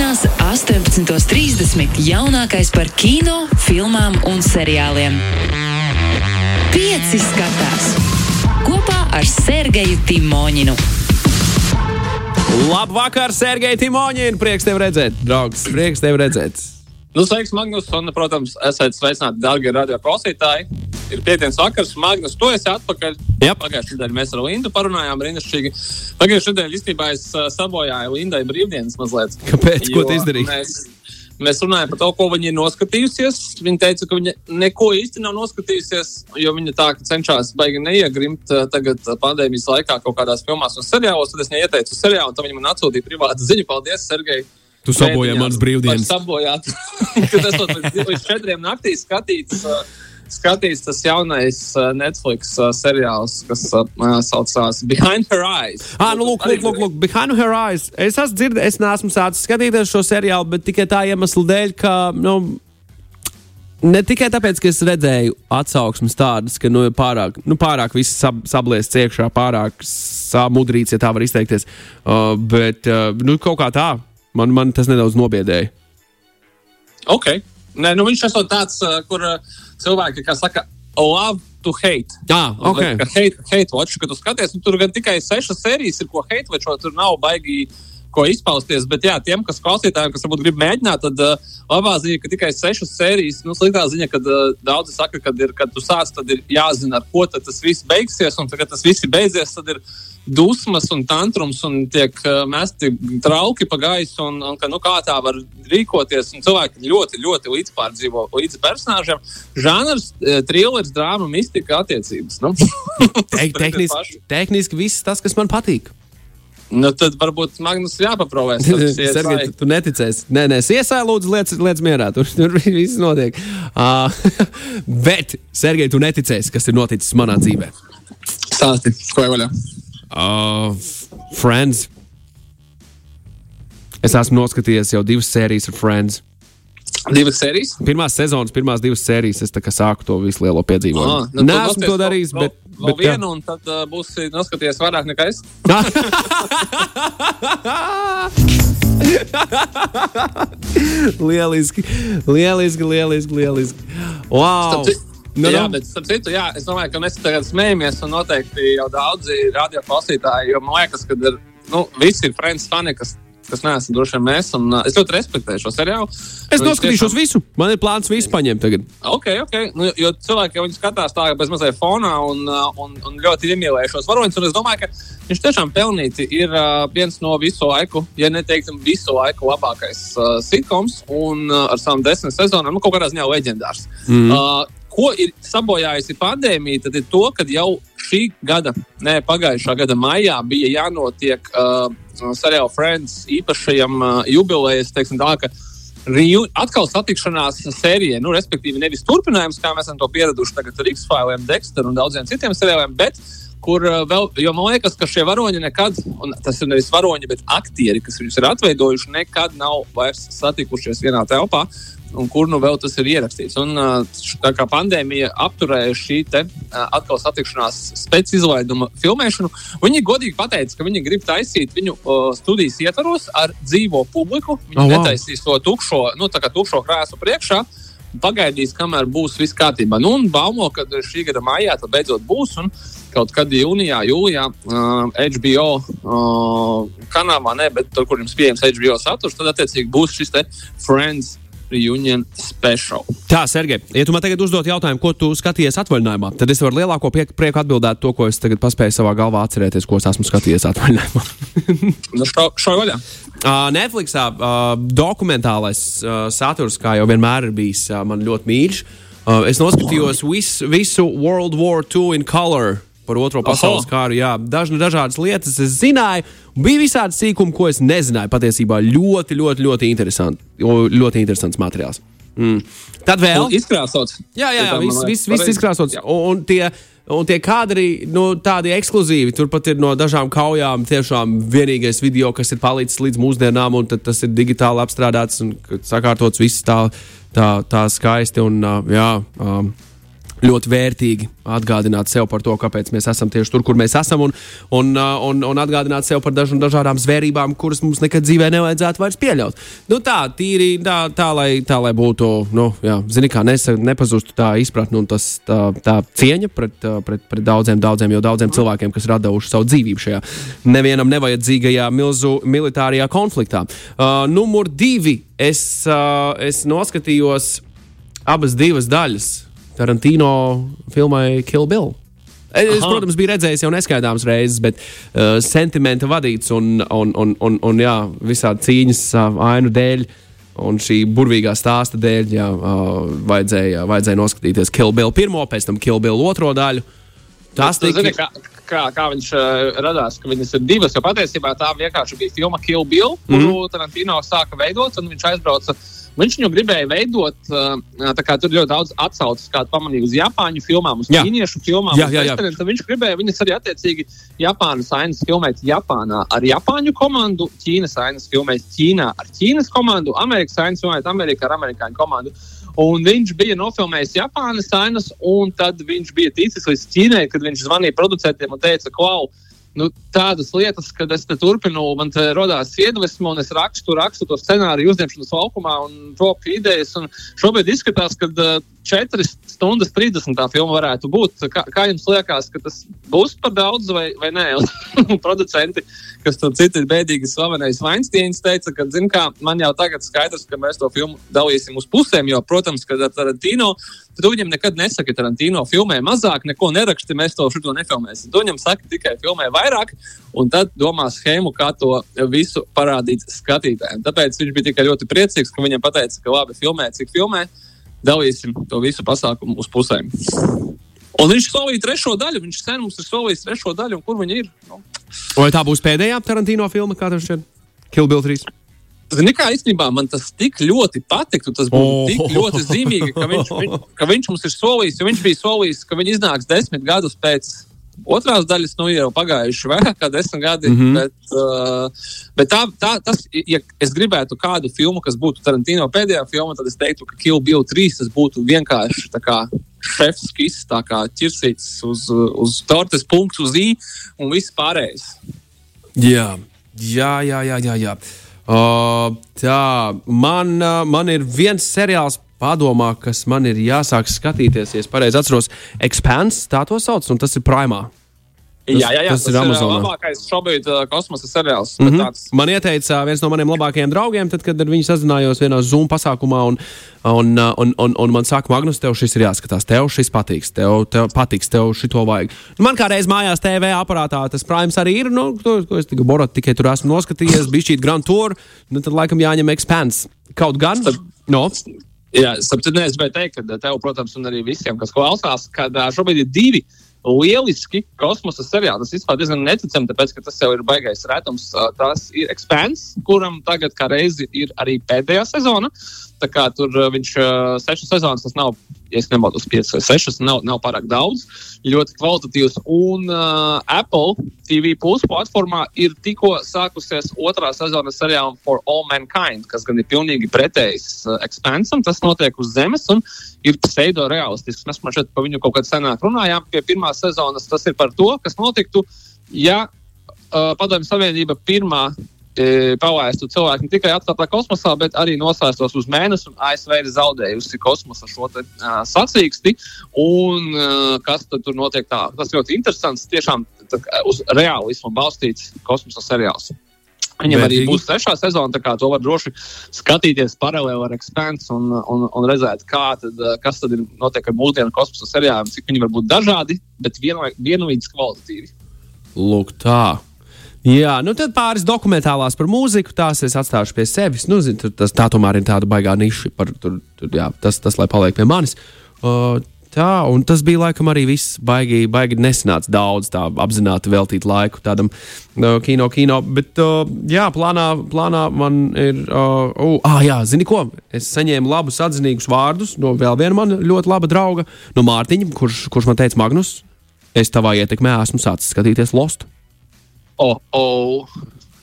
Sestdienās, 18.30. jaunākais par kino, filmām un seriāliem. Pieci skatās kopā ar Sergeju Timoņinu. Labvakar, Sergei Timoņin! Prieks tev redzēt, draugs! Prieks tev redzēt! Nu, sveiks, Magnus, un, protams, esat sveicināti, darbie radio klausītāji. Ir piekdienas vakars, Magnus, tu esi atpakaļ. Jā. Pagājušajā nedēļā mēs ar Lindu parunājām brīnišķīgi. Pagājušajā nedēļā īstenībā es uh, sabojāju Lindai brīvdienas mazliet. Kāpēc? Ko tu izdarīji? Mēs, mēs runājam par to, ko viņa ir noskatījusies. Viņa teica, ka viņa neko īsti nav noskatījusies, jo viņa tā cenšas baigi neiegrimt uh, tagad uh, pandēmijas laikā kaut kādās filmās un seriālos. Tad es viņai ieteicu seriālu, un tad viņa man atsūtīja privātu ziņu. Paldies, Sergei! Tu sabojāji manas brīvdienas. Sabojāt. Kad es to līdz, četriem naktī skatīts. Skatīts tas jaunais uh, Netflix uh, seriāls, kas uh, saucās Behind Her Eyes. Ah, nu, lūk, lūk, lūk, lūk, Behind Her Eyes. Es esmu dzirdējis, es neesmu sācis skatīties šo seriālu, bet tikai tā iemesla dēļ, ka, nu, ne tikai tāpēc, ka es redzēju atsauksmes tādas, ka, nu, pārāk, nu, pārāk viss sab, sablies ciekšā, pārāk samudrīts, ja tā var izteikties. Uh, bet, uh, nu, kaut kā tā, man, man tas nedaudz nobiedēja. Ok. Nē, nu viņš esot tāds, uh, kur uh, cilvēki, kā saka, love to hate. Ah, ok. Ka hate, hate watch, kad tu skaties, tur gan tikai sešas sērijas ir, ko hate watch, tur nav baigi. Ko izpausties, bet jā, tiem, kas klausītājiem, kas varbūt grib mēģināt, tad uh, labā ziņa, ka tikai sešas sērijas, nu, sliktā ziņa, kad uh, daudzi saka, ka, ir, kad tu sāc, tad ir jāzina, ar ko tas viss beigsies, un tad, kad tas viss ir beidzies, tad ir dusmas un tantrums un tiek uh, mesti trauki pa gaisu, un, un ka, nu, kā tā var rīkoties. Un cilvēki ļoti, ļoti līdzpārdzīvo līdz personāžiem. Žanrs, eh, thrillers, drāma, mistika, attiecības. Nu, Te, tehniski, tehniski viss tas, kas man patīk. nu, tad varbūt Magnus jāpaprovēs. Sergei, tu, tu neticēsi. Nē, nē, iesāj, lūdzu, lietas, lietas mierā. Tur, tur viss notiek. Uh, bet, Sergei, tu neticēsi, kas ir noticis manā dzīvē. Stāsti, ko jau vaļā. Uh, Friends. Es esmu noskatījies jau divas sērijas ar Friends. Divas sērijas. Pirmās sezonas, pirmās divas sērijas, es sāku to visu lielo piedzīvojumu. Nu, Nē, tad esmu to darījis, vēl- bet. Vēl bet jā. vienu, un tad uh, būs noskaties vairāk nekā es. lieliski, lieliski, lieliski, lieliski. Wow! Starp citu- Nu, jā, nu. bet starp citu, jā, es domāju, ka mēs tagad smējamies, un noteikti jau daudzi radio klausītāji, jo man liekas, ka ir, nu, visi ir friends fani, kas, kas neesam droši vien mēs, un uh, es ļoti respektēju šo seriālu. Es Nu, noskatīšos visu. Man ir plāns visu paņemt tagad. Ok, ok. Nu, jo cilvēki jau skatās tā, bez mazliet fonā un, uh, un, un ļoti iemīlēja šos varoņus. Un es domāju, ka viņš tiešām pelnīti ir uh, viens no visu laiku, ja neteiksim, visu laiku labākais uh, sitkoms un uh, ar savām desmit sezonām, nu, kaut kādā ziņā leģendārs. Mm. Uh, Ko ir sabojājusi pandēmija, tad ir to, ka jau šī gada, ne pagājušā gada maijā, bija jānotiek uh, seriāla Friends īpašajam uh, jubilejas, teiksim, tā, ka Riju, atkal satikšanās sērijai, nu, respektīvi, nevis turpinājums, kā mēs esam to pieraduši tagad ar X-Filiem, Dexteru un daudziem citiem seriāliem, bet kur uh, vēl, jo man liekas, ka šie varoņi nekad, un tas ir nevis varoņi, bet aktieri, kas viņus ir atveidojuši, nekad nav vairs satikušies vienā telpā. Un kur nu vēl tas ir ierakstīts? Un, uh, tā kā pandēmija apturēja šī te, uh, atkal satikšanās speciālizlaiduma filmēšanu, viņi godīgi pateica, ka viņi grib taisīt viņu uh, studijas ietvaros ar dzīvo publiku. Viņi Oh, wow. netaisīs to tukšo, nu, tukšo krēslu priekšā. Pagaidīs, kamēr būs viss kārtībā. Nu, un baumo, ka šī gada maijā tas beidzot būs. Un kaut kad jūnijā, jūlijā uh, HBO uh, kanālā, ne, bet tur, kur jums pieejams HBO saturs, tad attiecīgi būs šis te Friends Reunion Special. Tā, Sergei, ja tu man tagad uzdod jautājumu, ko tu skaties atvaļinājumā, tad es varu lielāko prieku atbildēt to, ko es tagad paspēju savā galvā atcerēties, ko es esmu skatījies atvaļinājumā. Nu, šo, šo vaļā. Uh, Netflixā uh, dokumentālais uh, saturs, kā jau vienmēr ir bijis, uh, man ļoti mīļš. Uh, es noskatījos visu, visu World War II in color. Par otro pasaules kāru, jā, dažna, dažādas lietas es zināju. Bija visādi sīkumi, ko es nezināju. Patiesībā ļoti, ļoti, ļoti interesanti. Ļoti interesants materiāls. Mm. Tad vēl. Un izkrāsots. Jā, jā, jā viss, viss, viss pareizi. izkrāsots. Un, un tie, un tie kadri, nu, tādi ekskluzīvi. Turpat ir no dažām kaujām tiešām vienīgais video, kas ir palicis līdz mūsdienām, un tas ir digitāli apstrādāts un sakārtots viss tā, tā, tā skaisti. Un, jā, um, ļoti vērtīgi atgādināt sev par to, kāpēc mēs esam tieši tur, kur mēs esam, un, un, uh, un, un atgādināt sev par daž, dažādām zvērībām, kuras mums nekad dzīvē nevajadzētu vairs pieļaut. Nu, tā, tīri tā, tā, lai, tā, lai būtu, nu, jā, zini, kā nesa, nepazustu tā izpratne un tas, tā, tā cieņa pret, pret, pret daudziem, daudziem, jau daudziem cilvēkiem, kas radījuši savu dzīvību šajā nevienam nevajadzīgajā milzu militārajā konfliktā. Uh, numur divi. Es, uh, es noskatījos abas divas daļas Tarantino filmai Kill Bill. Es, Aha. protams, biju redzējis jau neskaidāmas reizes, bet uh, sentimenta vadīts un, un, un, un, un jā, visādi cīņas uh, ainu dēļ. Un šī burvīgā stāsta dēļ jā, uh, vajadzēja, vajadzēja noskatīties Kill Bill pirmo, pēc tam Kill Bill otro daļu. Tas tika... zini, kā, kā, kā viņš uh, radās, ka viņas ir divas. Jo patiesībā tā vienkārši bija filma Kill Bill, kuru mm -hmm. Tarantino sāka veidot, un viņš aizbrauca uh, Viņš viņu gribēja veidot, tā kā tur ļoti daudz atsauces, kādu pamanīju uz Japāņu filmām, uz ķīniešu filmām. Jā, jā, jā. Viņš gribēja viņas arī attiecīgi Japānas ainas filmēt Japānā ar Japāņu komandu, Ķīnas ainas filmēt Ķīnā ar Ķīnas komandu, Amerikas ainas filmēt Amerikā ar amerikāņu komandu. Un viņš bija nofilmējis Japānas ainas, un tad viņš bija ticis līdz Ķīnai, kad viņš zvanīja producentiem un teica, ka, wow, nu, tādas lietas, kad es turpinu, man te radās iedvesma, un es rakstu, rakstu to scenāriju uzņemšanas laukumā un topu idejas. Un šobrīd izskatās, ka uh, 4 stundas 30 tā filma varētu būt. Kā, kā jums liekas, ka tas būs par daudz vai, vai nē? Producenti, kas tur citi bēdīgi slavenais Vainsteins, teica, ka, zin kā, man jau tagad skaidrs, ka mēs to filmu dalīsim uz pusēm, jo, protams, kad ar Tarantino, tad viņam nekad nesaka, ka Tarantino filmē mazāk, neko neraksti, mēs to šito nefilmēsim. Tu viņam saka tikai filmē vairāk, un tad domā schēmu, kā to visu parādīt skatītājiem. Tāpēc viņš bija tikai ļoti priecīgs, ka viņam pateica, ka labi filmē, cik filmē dalīsim to visu pasākumu uz pusēm. Un viņš solīja trešo daļu. Viņš sen mums ir solījis trešo daļu, un kur viņa ir? Nu. Vai tā būs pēdējā Tarantino filma, kā tas šķiet? Kill Bill 3. Zini, kā īstenībā man tas tik ļoti patiktu. Tas būtu oh. tik ļoti zīmīgi, ka viņš, viņ, ka viņš mums ir solījis. Viņš bija solījis, ka viņi iznāks desmit gadus pēc otrās daļas, nu, jau pagājuši vairāk kā desmit gadi. Mm -hmm. bet, uh, bet tā, tā, tas, ja es gribētu kādu filmu, kas būtu Tarantino pēdējā filma, tad es teiktu, ka Kill Bill 3 tas būtu vienkārši kā šefs kiss, tā kā ķirsīts uz, uz tortes punktu, uz i un viss pārējais. Jā, jā, jā, jā. jā, jā. Uh, tā, man, uh, man ir viens seriāls padomā, kas man ir jāsāk skatīties, ja es pareizi atceros, Expanse, tā to sauc, un tas ir Primā. Tas, jā, jā, jā, tas, tas ir Amazon. labākais šobrīd uh, kosmosa seriāls. Mm -hmm. tāds... Man ieteica viens no maniem labākajiem draugiem, tad, kad ar viņu sazinājos vienā Zoom pasākumā, un, un, uh, un, un, un man saka, Magnus, tev šis ir jāskatās, tev šis patiks, tev, tev patiks, tev šito vajag. Nu, man kādreiz mājās TV aparātā tas Primes arī ir, nu, to, ko es tikai borot, tikai tur esmu noskatījies, bija šī Grand Tour, nu, tad laikam jāņem Expanse. Kaut gan, no. Jā, sapratu, es gribēju teikt, ka tev, protams, un arī visiem, kas klausās, ka šobrīd ir divi lieliski kosmosa seriāli. Tas vispār diezgan neticami, tāpēc, ka tas jau ir baigais rētums. Tas ir Expanse, kuram tagad kā reizi ir arī pēdējā sezona. Tā kā tur viņš sešas sezonas, tas nav, ja nemaldos, piecas vai sešas, nav, nav pārāk daudz. Ļoti kvalitatīvs. Un uh, Apple TV Plus platformā ir tikko sākusies otrā sezona seriālam For All Mankind, kas gan ir pilnīgi pretējs uh, Expansam. Tas notiek uz Zemes un ir pseido-realistisks. Mēs man šeit par viņu kaut kad senāk runājām pie pirmās sezonas. Tas ir par to, kas notiktu, ja uh, Padomju Savienība pirmā palaistu cilvēku ne tikai atklātā kosmosā, bet arī nosēstos uz mēnesi. ASV ir zaudējusi kosmosa šo te, uh, sacīksti. Un, uh, kas tur notiek? Tā? Tas ļoti interesants, tiešām tā, uz realismu balstīts kosmosa seriāls. Viņam arī būs trešā sezona, tā kā to var droši skatīties paralēli ar Expanse un, un, un redzēt, kā tad, kas tad ir notiek ar mūsdienu kosmosa seriāliem, cik viņi var būt dažādi, bet vienlīdz kvalitatīvi. Lūk, tā. Jā, nu tad pāris dokumentālās par mūziku, tās es atstāšu pie sevis. Nu, zin, tas, tā tomēr ir tāda baigā niša, par, tur, tur, jā, tas, tas, lai paliek pie manis. Uh, tā, un tas bija laikam arī viss baigi, baigi nesanāca daudz tā apzināti veltīt laiku tādam uh, kino, kino. Bet, uh, jā, plānā, plānā man ir, uh, uh, ah, jā, zini ko, es saņēmu labus atzinīgus vārdus no vēl viena man ļoti laba drauga, no Mārtiņa, kurš, kurš man teica, Magnus, es tavā ietekmē esmu sācis skatīties Lostu. Oh, oh.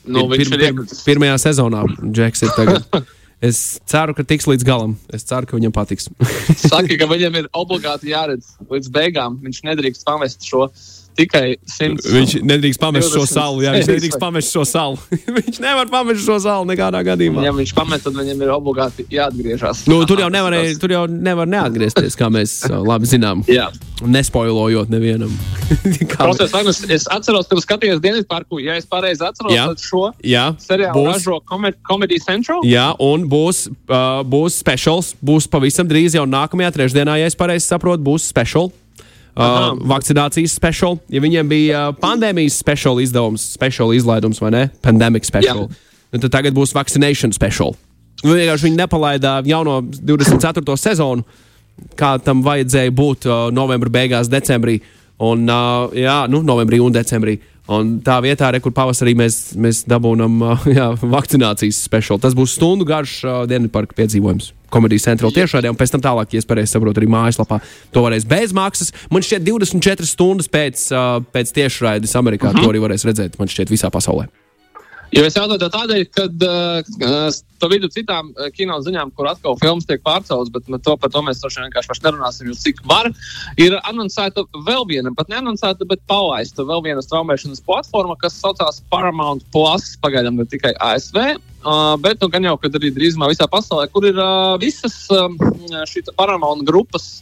Nu, Pir, pir, pir, pirmajā sezonā Džeks ir tagad. Es ceru, ka tiks līdz galam. Es ceru, ka viņam patiks. Saka, ka viņam ir obligāti jāredz līdz beigām. Viņš nedrīkst pamest šo tikai 100. Viņš nedrīkst pamest šo 20 salu. Jā, viņš nedrīkst pamest šo salu. viņš nevar pamest šo salu nekādā gadījumā. Ja viņš pamet, tad viņam ir obligāti jāatgriežas. Nu, tur jau nevar, tur jau nevar neatgriezties, kā mēs uh, labi zinām. Jā. Nespoilojot nevienam. Kā- Klausies, Magnus, es atceros, ka skaties Dienvidu parku. Ja es pareizi atceros, Jā. tad šo Jā, seriālu būs. ražo Comed Comedy Central. Jā, un būs, uh, būs specials. Būs pavisam drīz jau nākamajā trešdienā, ja es pareizi saprotu, būs special. Uh, Aha. vakcinācijas special. Ja viņiem bija uh, pandēmijas special izdevums, special izlaidums vai ne? Pandemic special. Nu, tad tagad būs vaccination special. Nu, vienkārši viņi nepalaida jauno 24. sezonu, kā tam vajadzēja būt uh, novembra beigās, decembrī. Un, uh, jā, nu, novembrī un decembrī. Un tā vietā, re, kur pavasarī mēs, mēs dabūjam vakcinācijas speciālu, tas būs stundu garš uh, Dienvidparka piedzīvojums. Komēdijas centrālā tiešraidē, un pēc tam tālāk, ja es pareizi saprotu, arī mājaslapā to varēs bez maksas. Man šķiet, 24 stundas pēc, uh, pēc tiešraides Amerikā uh -huh. to arī varēs redzēt. Man šķiet, visā pasaulē. Jo es jautāju to tādēļ, ka uh, pa vidu citām uh, kino ziņām, kur atkal filmas tiek pārceltas, bet to, par to mēs droši vien vienkārši nerunāsim, jo cik var, ir anoncēta vēl viena, pat neanoncēta, bet palaista vēl viena straumēšanas platforma, kas saucās Paramount Plus, pagaidām ne tikai ASV. Uh, bet nu, gan jau, kad arī drīzumā visā pasaulē, kur ir uh, visas uh, šī Paramount grupas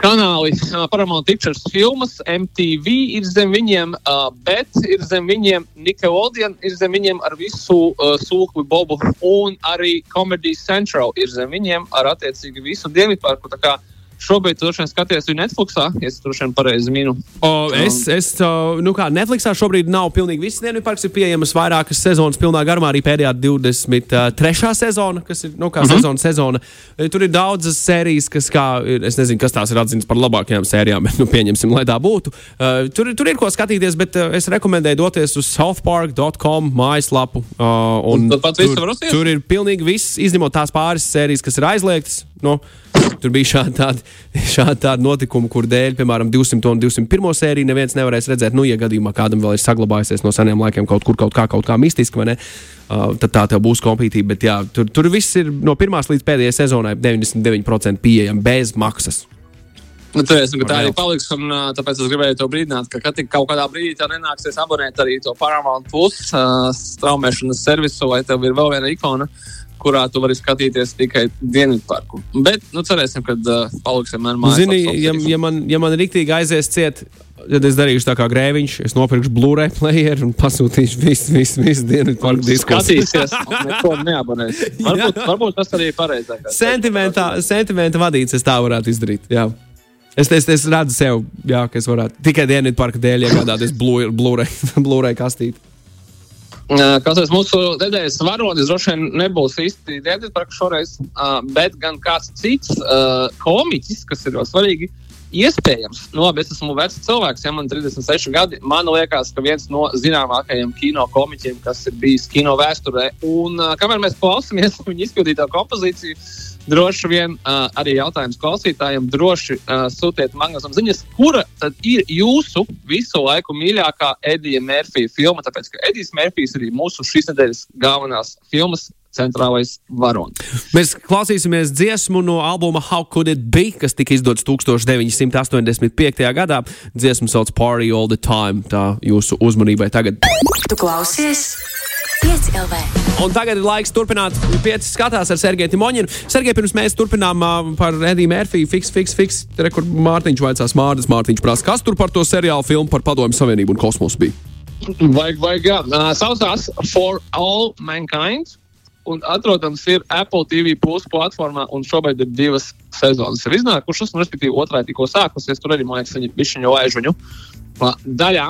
kanāli, uh, Paramount Pictures filmas, MTV ir zem viņiem, uh, bet ir zem viņiem Nickelodeon, ir zem viņiem ar visu uh, sūkli Bobu, un arī Comedy Central ir zem viņiem ar attiecīgi visu Dienvidparku. Tā kā Šobrīd, droši vien, skaties viņu Netflixā, ja es droši vien pareizi minu. O, es, es, uh, nu kā, Netflixā šobrīd nav pilnīgi viss Dienvidparks, ir pieejamas vairākas sezonas pilnā garumā, arī pēdējā 23. sezona, kas ir, nu kā, uh -huh. sezona, sezona. Tur ir daudzas sērijas, kas, kā, es nezinu, kas tās ir atzītas par labākajām sērijām, bet, nu, pieņemsim, lai tā būtu. Uh, tur, tur ir ko skatīties, bet uh, es rekomendēju doties uz southpark.com mājaslapu. Uh, un Un tur, tur ir pilnīgi viss, izņemot tās pāris sērijas, kas ir aizliegtas. Nu, tur bija šādi tādi, šādi tādi notikumi, kur dēļ, piemēram, 200 un 201 sēriju neviens nevarēs redzēt. Nu, ja gadījumā kādam vēl ir saglabājusies no seniem laikiem kaut kur, kaut kā, kaut kā mistiski, vai ne? Uh, tad tā tev būs kompītība. Bet jā, tur, tur viss ir no pirmās līdz pēdējai sezonai 99% pieejams bez maksas. Nu, ka tā arī paliks. Un, tāpēc es gribēju to brīdināt, ka kad kaut kādā brīdī tev nenāksies abonēt arī to Paramount Plus uh, straumēšanas servisu, vai tev ir vēl viena ikona, kurā tu vari skatīties tikai Dienvidparku. Bet, nu, cerēsim, ka uh, paliksim ar māju. Zini, ja, ja man, ja man rīktīgi aizies ciet, tad es darīšu tā kā grēviņš. Es nopirkšu Blu-ray player un pasūtīšu visu, visu, visu dienu par disku. Skatīsies, neko neabonēs. Varbūt, varbūt tas arī ir pareizākais. Sentimenta, sentimenta vadīts, es tā varētu izdarīt. Jā. Es, es, es redzu sev, jā, ka es varētu tikai dienvidu parka dēļ iegādāties Blu- Blu-ray Blu kastīti. Uh, Kas ir mūsu nedēļas varonis, droši vien nebūs īsti Dienvidparks šoreiz, uh, bet gan kāds cits uh, komiķis, kas ir ļoti svarīgi. Iespējams, nu, labi, es esmu vecs cilvēks, ja man ir 36 gadi. Man liekas, ka viens no zināmākajiem kino komiķiem, kas ir bijis kino vēsturē, un uh, kamēr mēs klausāmies viņa izpildīto kompozīciju, droši vien uh, arī jautājums klausītājiem, droši uh, sūtiet magnusam ziņas, kura tad ir jūsu visu laiku mīļākā Edija Mērfija filma, tāpēc ka Edijs Mērfijs ir mūsu šīs nedēļas galvenās filmas centrālais varonis. Mēs klausīsimies dziesmu no albuma How Could It Be, kas tika izdots 1985. gadā. Dziesmu sauc Party All the Time. Tā jūsu uzmanībai tagad. Tu klausies 5 LV. Un tagad ir laiks turpināt. Pieci skatās ar Sergeju Timoņinu. Sergej, pirms mēs turpinām uh, par Ediju Mērfiju, fiks, fiks, fiks. Te, kur Mārtiņš vaicās, Mārtiņš, Mārtiņš prasa, kas tur par to seriālu filmu par Padomju Savienību un kosmosu bija? Vajag, vajag, jā. Uh, saucās For All Mankind. Un atrodams ir Apple TV Plus platformā, un šobrīd ir divas sezonas jau iznākušas, un respektīvi otrā tikko sākusies. Tur arī, man liekas, viņi bišķiņu laiž viņu uh, daļā.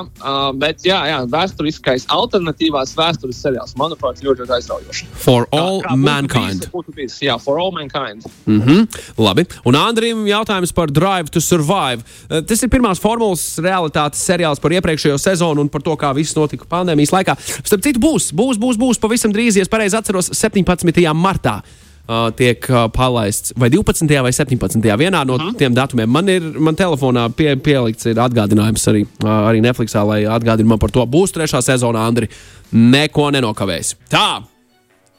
Bet, jā, jā, vēsturiskais, alternatīvās vēstures seriāls, manuprāt, ļoti, ļoti aizraujošs. For All Kā- kā Mankind. būtu bijis, Jā, For All Mankind. Mm -hmm. Labi. Un Andrija jautājums par Drive to Survive. Tas ir pirmās formulas realitātes seriāls par iepriekšējo sezonu un par to, kā viss notika pandēmijas laikā. Starp citu, būs, būs, būs, būs pavisam drīz, ja es pareizi atceros, 17. martā. Uh, tiek uh, palaists vai 12. vai 17. vienā no -huh. tiem datumiem. Man ir, man telefonā pie, pielikts ir atgādinājums arī, uh, arī Netflixā, lai atgādinātu man par to. Būs trešā sezona, Andri. Neko nenokavēs. Tā!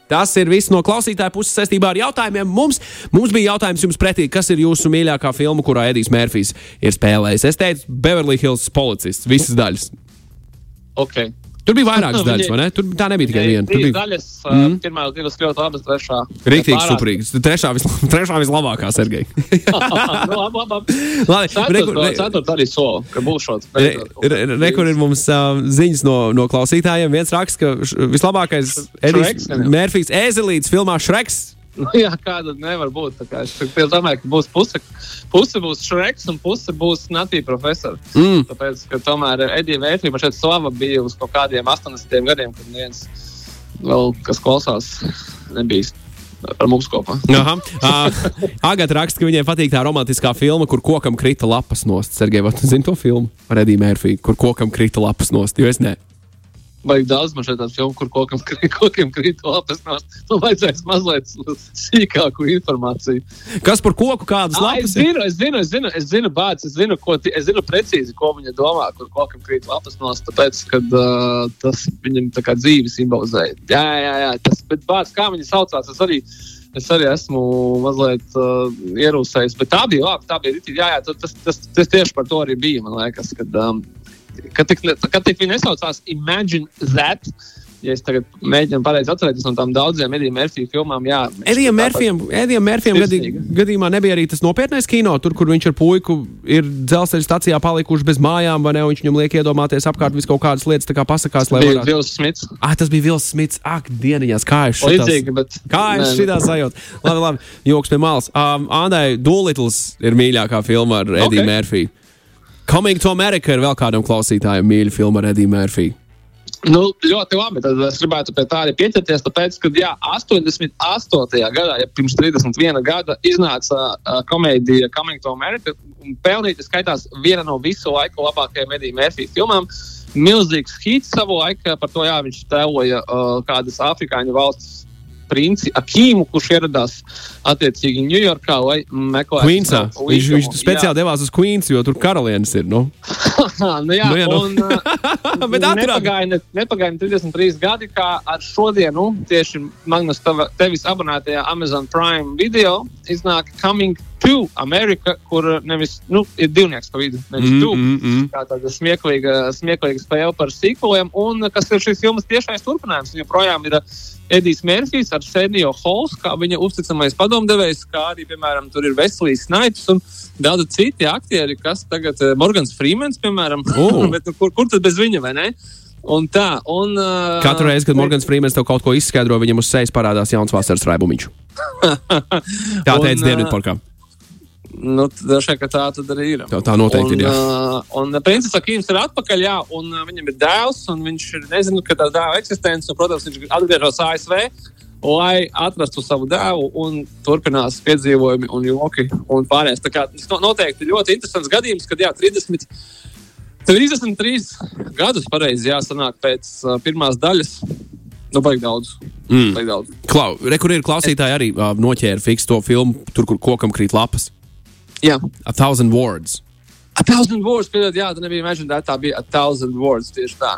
Tas ir viss no klausītāja puses saistībā ar jautājumiem. Mums, mums bija jautājums jums pretī, kas ir jūsu mīļākā filma, kurā Edijs Mērfijs ir spēlējis. Es teicu, Beverly Hills policists, visas daļas. Okay. Tur bija vairākas daļas, vai ne? Tur tā nebija tikai viena. Tur bija daļas, mm. pirmā divas ļoti labas, trešā. Rīktīgi superīgs. Trešā, visla, trešā vislabākā, Sergei. nu, labi, labi. Labi, Ceturtā arī soli, ka būs šāds. Rekur ir mums uh, ziņas no, no klausītājiem. Viens raksts, ka vislabākais Edijs Mērfijs ēzelīts filmā Šreks. Nu, jā, kāda nevar būt. Es domāju, ka būs puse, puse būs Šreks un puse būs Natī profesors. Mm. Tāpēc, ka tomēr Edija vērtība šeit slava bija uz kaut kādiem 80 gadiem, kad viens vēl, kas klausās, nebija ar mums kopā. Agata raksta, ka viņai patīk tā romantiskā filma, kur kokam krita lapas nost. Sergei, vai tu zini to filmu ar Ediju Mērfiju, kur kokam krita lapas nost? Jo es ne. Vajag daudz šeit tādu filmu, kur kokam, kokiem krīt lapas. No, nu, vajadzēs mazliet sīkāku informāciju. Kas par koku kādas lapas? Es zinu, es zinu, es zinu, es zinu, bāc, es zinu, ko, es zinu precīzi, ko viņa domā, kur kokam krīt lapas nost, tāpēc, ka uh, tas viņam tā kā dzīvi simbolizē. Jā, jā, jā, tas, bet bāc, kā viņa saucās, es arī. Es arī esmu mazliet uh, ierūsējis, bet tā bija labi. Tā bija. Jā, jā, tas, tas, tas, tas tieši par to arī bija. Man liekas, kad, um, kad, tik, kad tik viņa nesaucās Imagine That. Ja es tagad mēģinu pareizi atcerēties no tām daudzām Edija Mērfija filmām, jā. Edijam Mērfijam gadī, gadījumā nebija arī tas nopietnais kino, tur, kur viņš ar puiku ir dzelzceļa stacijā palikuši bez mājām, vai ne? Viņš viņam liek iedomāties apkārt visu kaut kādas lietas, tā kā pasakās, lai varētu. Vils Smits. Ah, tas bija Vils Smits. Ak, dieniņās, kā es šitās. Līdzīgi, bet. Kā es Nē, šitā sajūtu? Labi, labi, joks pie malas. Um, Andai, Doolittle ir mīļākā filma ar Ediju Ok. okay. Mērfiju. Coming to America ir vēl kādam klausītājam mīļa filma ar Ediju Mērfiju. Nu, ļoti labi. Tad es gribētu pie tā arī pieķerties. Tāpēc, ka jā, 88. gadā, ja pirms 31 gada, iznāca uh, komēdija Coming to America un pelnīja skaitās viena no visu laiku labākajām Edija Mērfija filmām. Milzīgs hits savu laiku, par to jā, viņš tēloja uh, kādas afrikāņu valsts princi Akīmu, kurš ieradās attiecīgi Ņujorkā, lai meklētu Queensā. savu Viņš, viņš speciāli devās uz Queens, jo tur karalienes ir. Nu. Jā, nu jā, Nu jā, nu. un, uh, Bet atrada. nepagaida, ne, nepagaida 33 gadi, kā ar šodienu tieši Magnus tevis abonētajā Amazon Prime video iznāk Coming to America, kur nevis nu, ir divnieks pa vidu, nevis Mm, tu. mm, mm. Tā tāda smieklīga, smieklīga spēle par sīkuliem, un kas ir šīs filmas tiešais turpinājums. Viņa projām ir uh, Edijs Mērfijs ar Sēniju Hols, kā viņa uzticamais padomdevējs, kā arī, piemēram, tur ir Veselīs Snipes un daudz citi aktieri, kas tagad, uh, Morgans Freemans, piemēram, O. bet, nu, kur, kur tad bez viņa, vai ne? Un tā, un. Uh, Katru reizi, kad Morgans Freemans tev kaut ko izskaidro, viņam uz sejas parādās jauns vasaras raibumiņš. Tā teica Dienvidparkā. Nu, ka tā tad arī ir. Tā- tā noteikti un, ir, jā. Uh, un princesa Kīms ir atpakaļ, jā, un uh, viņam ir dēls, un viņš ir nezinu, ka tā dēla eksistence, un, protams, viņš atgriežas ASV. Lai atrastu savu dēlu, un turpinās piedzīvojumi, un joki un pārējais. Tā kā Tas no- noteikti ļoti interesants gadījums, kad jā, 30, 33 gadus pareizi jāsanāk pēc uh, pirmās daļas. Nu, baigi daudz. Mm. Baigi daudz. Klau, re, kur ir klausītāji arī uh, noķēra fiks to filmu, tur, kur kokam krīt lapas. Jā, A Thousand Words. A thousand words, piedod, jā, tā nebija Imagine That, tā bija a thousand words tieši tā.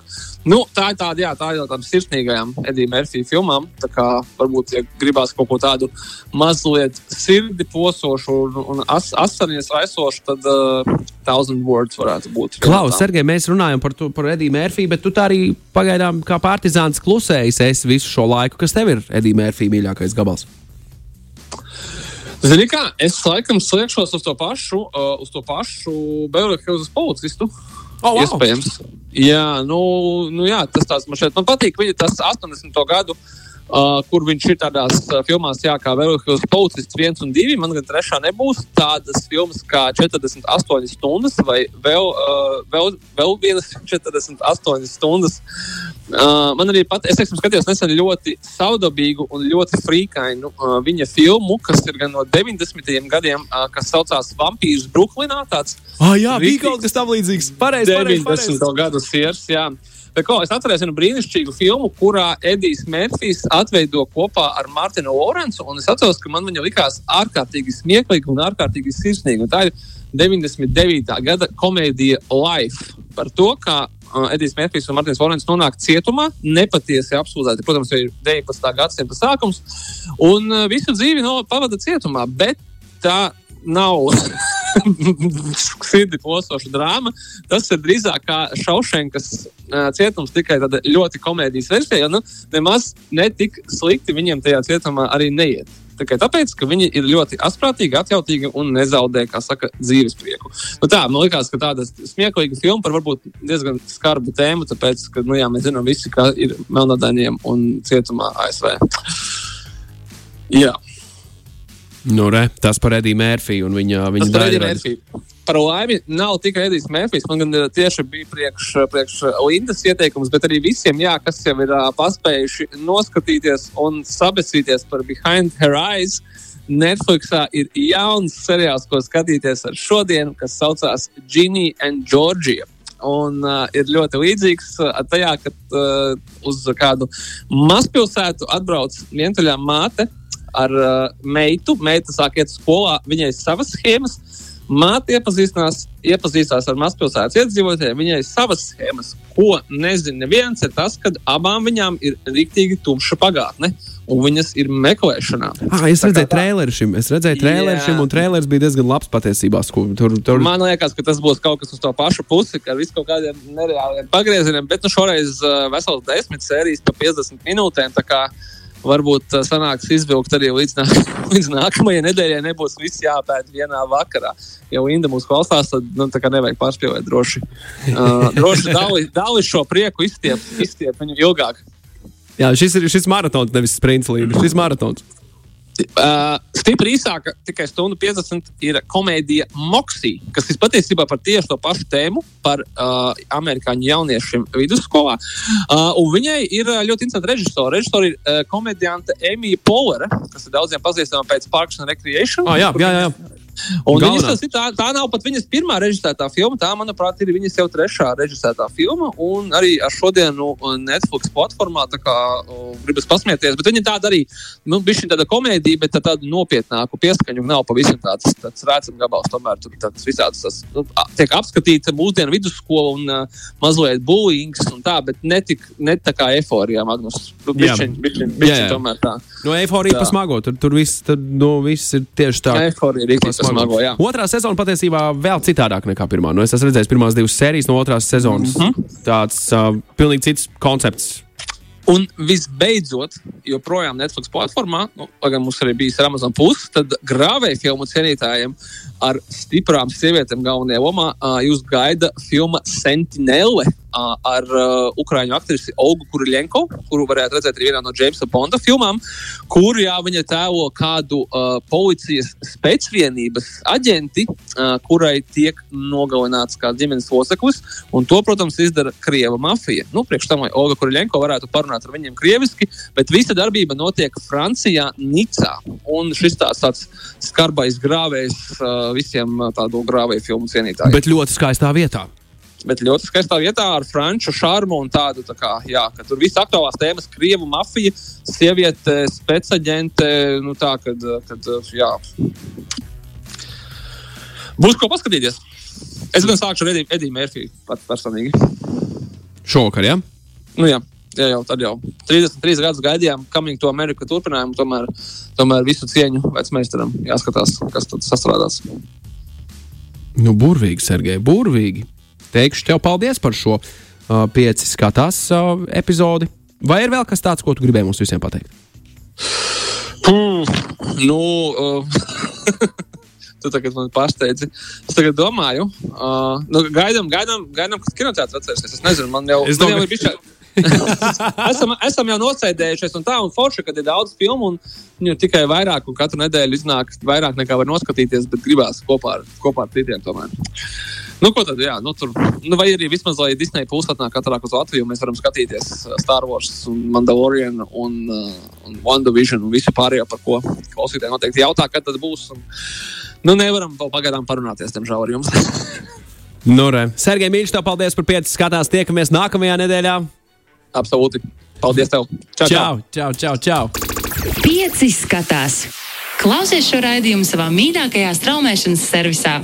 Nu, tā ir tāda, jā, tā ir no tādām sirsnīgajām Edija Mērfija filmām. Tā kā varbūt, ja gribās kaut ko tādu mazliet sirdi posošu un, un as, asarņas raisošu, tad uh, thousand words varētu būt. Klaus, Sergei, mēs runājam par, tu, par Ediju Mērfiju, bet tu tā arī pagaidām kā partizāns klusējis esi visu šo laiku. Kas tev ir Edija Mērfija mīļākais gabals? Zini kā, es laikam sliekšos uz to pašu, uh, uz to pašu Hills policistu. Oh, wow. Iespējams. Jā, nu, nu jā, tas tāds man šeit man patīk. Viņa tas 80. gadu, uh, kur viņš ir tādās uh, filmās, jā, kā Hills policists 1 un 2. Man gan trešā nebūs tādas filmas kā 48 stundas vai vēl, uh, vēl, vēl vienas 48 stundas. Uh, man arī pat, es esmu skatījos nesen ļoti saudabīgu un ļoti frīkainu uh, viņa filmu, kas ir gan no 90. gadiem, uh, kas saucās Vampīrs Brooklynā. Tāds Ah, jā, bija kaut kas tam līdzīgs. Pareizi, pareizi. 90. pareizi. gadu siers. Jā. Bet, ko, es atceros vienu brīnišķīgu filmu, kurā Edijs Mērfijs atveido kopā ar Mārtiņu Lorenzu. un Es atceros, ka man viņa likās ārkārtīgi smieklīga un ārkārtīgi sirsnīga. Un Tā ir 99. gada komēdija Life par to, kā Edijs Mērfijs un Martins Vorens nonāk cietumā, nepatiesi apsūdzēti. Protams, ir 19. gadsimta sākums, un visu dzīvi no, pavada cietumā, bet tā nav sirdi postoša drāma. Tas ir drīzāk kā Šaušenkas uh, cietums, tikai tāda ļoti komēdijas versija. Jo, nu, nemaz netik slikti viņiem tajā cietumā arī neiet. Tikai tāpēc, ka viņi ir ļoti asprātīgi, atjautīgi un nezaudē, kā saka, dzīves prieku. Nu tā, man liekas, ka tāda smieklīga filma par varbūt diezgan skarbu tēmu, tāpēc, ka, nu jā, mēs zinām visi, kā ir melnādainiem un cietumā ASV. Jā. Nu, re, tas par Ediju Mērfiju un viņa, viņa Tas par laimi nav tikai Edijs Mērfijs. Man gan eh, tieši bija priekš, priekš Lindas ieteikums, bet arī visiem, jā, kas jau ir uh, paspējuši noskatīties un sabesīties par Behind Her Eyes. Netflixā ir jauns seriāls, ko skatīties ar šodienu, kas saucās Ginny and Georgia. Un uh, ir ļoti līdzīgs uh, tajā, ka uh, uz kādu mazpilsētu atbrauc vientuļā māte ar uh, meitu. Meita sāk iet skolā, viņai ir savas schēmas. Māte iepazīstinās, iepazīstās ar mazpilsētas iedzīvotājiem. Viņai ir savas schēmas, ko nezina neviens. Ir tas, ka abām viņām ir rīktīgi tumša pagātne, un viņas ir meklēšanā. Ah, es Tā redzēju traileru šim. Es redzēju traileru Jā. šim, un trailers bija diezgan labs patiesībā. Tur, tur... Man liekas, ka tas būs kaut kas uz to pašu pusi, ka ar visu kaut kādiem nereāliem pagriezieniem, bet nu šoreiz uh, vesels desmit sērijas pa 50 minūtēm. Varbūt uh, sanāks izvilkt arī līdz, nāk, līdz nākamajai nedēļai. Nebūs viss jāpēta vienā vakarā. Ja Linda mūs klausās, tad nu, tā kā nevajag pārspīlēt droši. Uh, droši dali, dali šo prieku, izstiep, izstiep viņu ilgāk. Jā, šis ir šis maratons, nevis sprints līnija. Šis maratons. Uh, stipri īsāka, tikai stundu 50, ir komēdija Moksija, kas ir patiesībā par tieši to pašu tēmu, par uh, amerikāņu jauniešiem vidusskolā. Uh, un viņai ir uh, ļoti interesanti režisori. Režisori ir uh, komēdiante Emīļa Polere, kas ir daudziem pazīstama pēc Parks and Recreation. Ah, jā, jā, jā. Tas tā, tā nav pat viņas pirmā režisētā filma. Tā, manuprāt, ir viņas jau trešā režisētā filma. Un arī ar šodienu Netflix platformā kā, o, gribas pasmieties. Bet viņa tāda arī, nu, bija tāda komēdija, bet tā tāda nopietnāka pieskaņa. Nav pavisam tāds, tāds rēcams gabals. Tomēr tur tāds visāds tas, nu, tiek apskatīta mūsdienu vidusskola un uh, mazliet bullyings un tā, bet ne, tik, ne tā kā eforijā, Magnus. Nu, bišķiņ, bišķiņ, bišķiņ tomēr tā. No eifórija Tā. pasmago. Tur, tur viss, tad, no, viss ir tieši tā. Eforija ir pasmago, jā. Otrā sezona patiesībā vēl citādāk nekā pirmā. Nu, es esmu redzējis pirmās divas sērijas no otrās sezonas. Mm. -hmm. Tāds uh, pilnīgi cits koncepts. Un visbeidzot, joprojām Netflix platformā, nu, lai gan mums arī bija Amazon Plus, tad grāvēja filmu cienītājiem ar stiprām sievietēm galvenajā lomā. Uh, jūs gaida filma Sentinelle uh, ar uh, ukrāņu aktrisi Olgu Kurilenko, kuru varētu redzēt arī vienā no Jamesa Bonda filmām, kur jā, viņa tēlo kādu uh, policijas spēcvienības aģenti, uh, kurai tiek nogalināts kā ģimenes loceklis. Un to, protams, izdara Krieva mafija. Nu, priekš tam, lai Olga Kurilenko varētu parunāt ar viņiem krieviski, bet visa darbība notiek Francijā, Nicā. Un šis tāds, tāds skarbais grāvējs uh, visiem tādu grāvēju filmu cienītājiem. Bet ļoti skaistā vietā. Bet ļoti skaistā vietā ar franču šarmu un tādu, tā kā, jā, ka tur viss aktuālās tēmas - krievu mafija, sieviete, spēcaģente, nu tā, kad, kad jā. Būs ko paskatīties. Es gan sākšu ar Ediju, Ediju Mērfiju pats personīgi. Šovakar, jā? Nu, jā, jā, jau tad jau 33 gadus gaidījām, Coming to America turpinājumu. Tomēr, tomēr visu cieņu vecmeistaram jāskatās, kas tad sastrādās. Nu, burvīgi, Sergei, burvīgi. Teikšu tev paldies par šo uh, pieci skatās uh, epizodi. Vai ir vēl kas tāds, ko tu gribēji mums visiem pateikt? Puh, nu, uh, tu tagad man pārsteidzi. Es tagad domāju, uh, nu, gaidām, gaidām, gaidām kas kinoteātris atcerēsies. Es nezinu, man jau, Es man jau domāju- ir bijis. esam, esam jau nosēdējušies, un tā, un forši, kad ir daudz filmu, un viņu ir tikai vairāk, un katru nedēļu iznāk vairāk nekā var noskatīties, bet gribās kopā ar, kopā ar citiem tomēr. Nu, ko tad, jā, nu, tur, nu, vai arī vismaz, lai Disney Plus atnāk katrā uz Latviju, mēs varam skatīties uh, Star Wars, un Mandalorian, un, uh, un WandaVision, un visu pārējo, par ko klausītāji noteikti jautā, kad tad būs. Un, nu, nevaram vēl pagaidām parunāties, diemžēl, ar jums. Nu, re. Sergei Mīļš, tev paldies par pieci skatās. Tiekamies nākamajā nedēļā. Absolūti. Paldies tev! Čau, čau. Čau, čau, čau! čau. Pieci skatās. Klausies šo raidījumu savā mīļākajā straumēšanas servisā.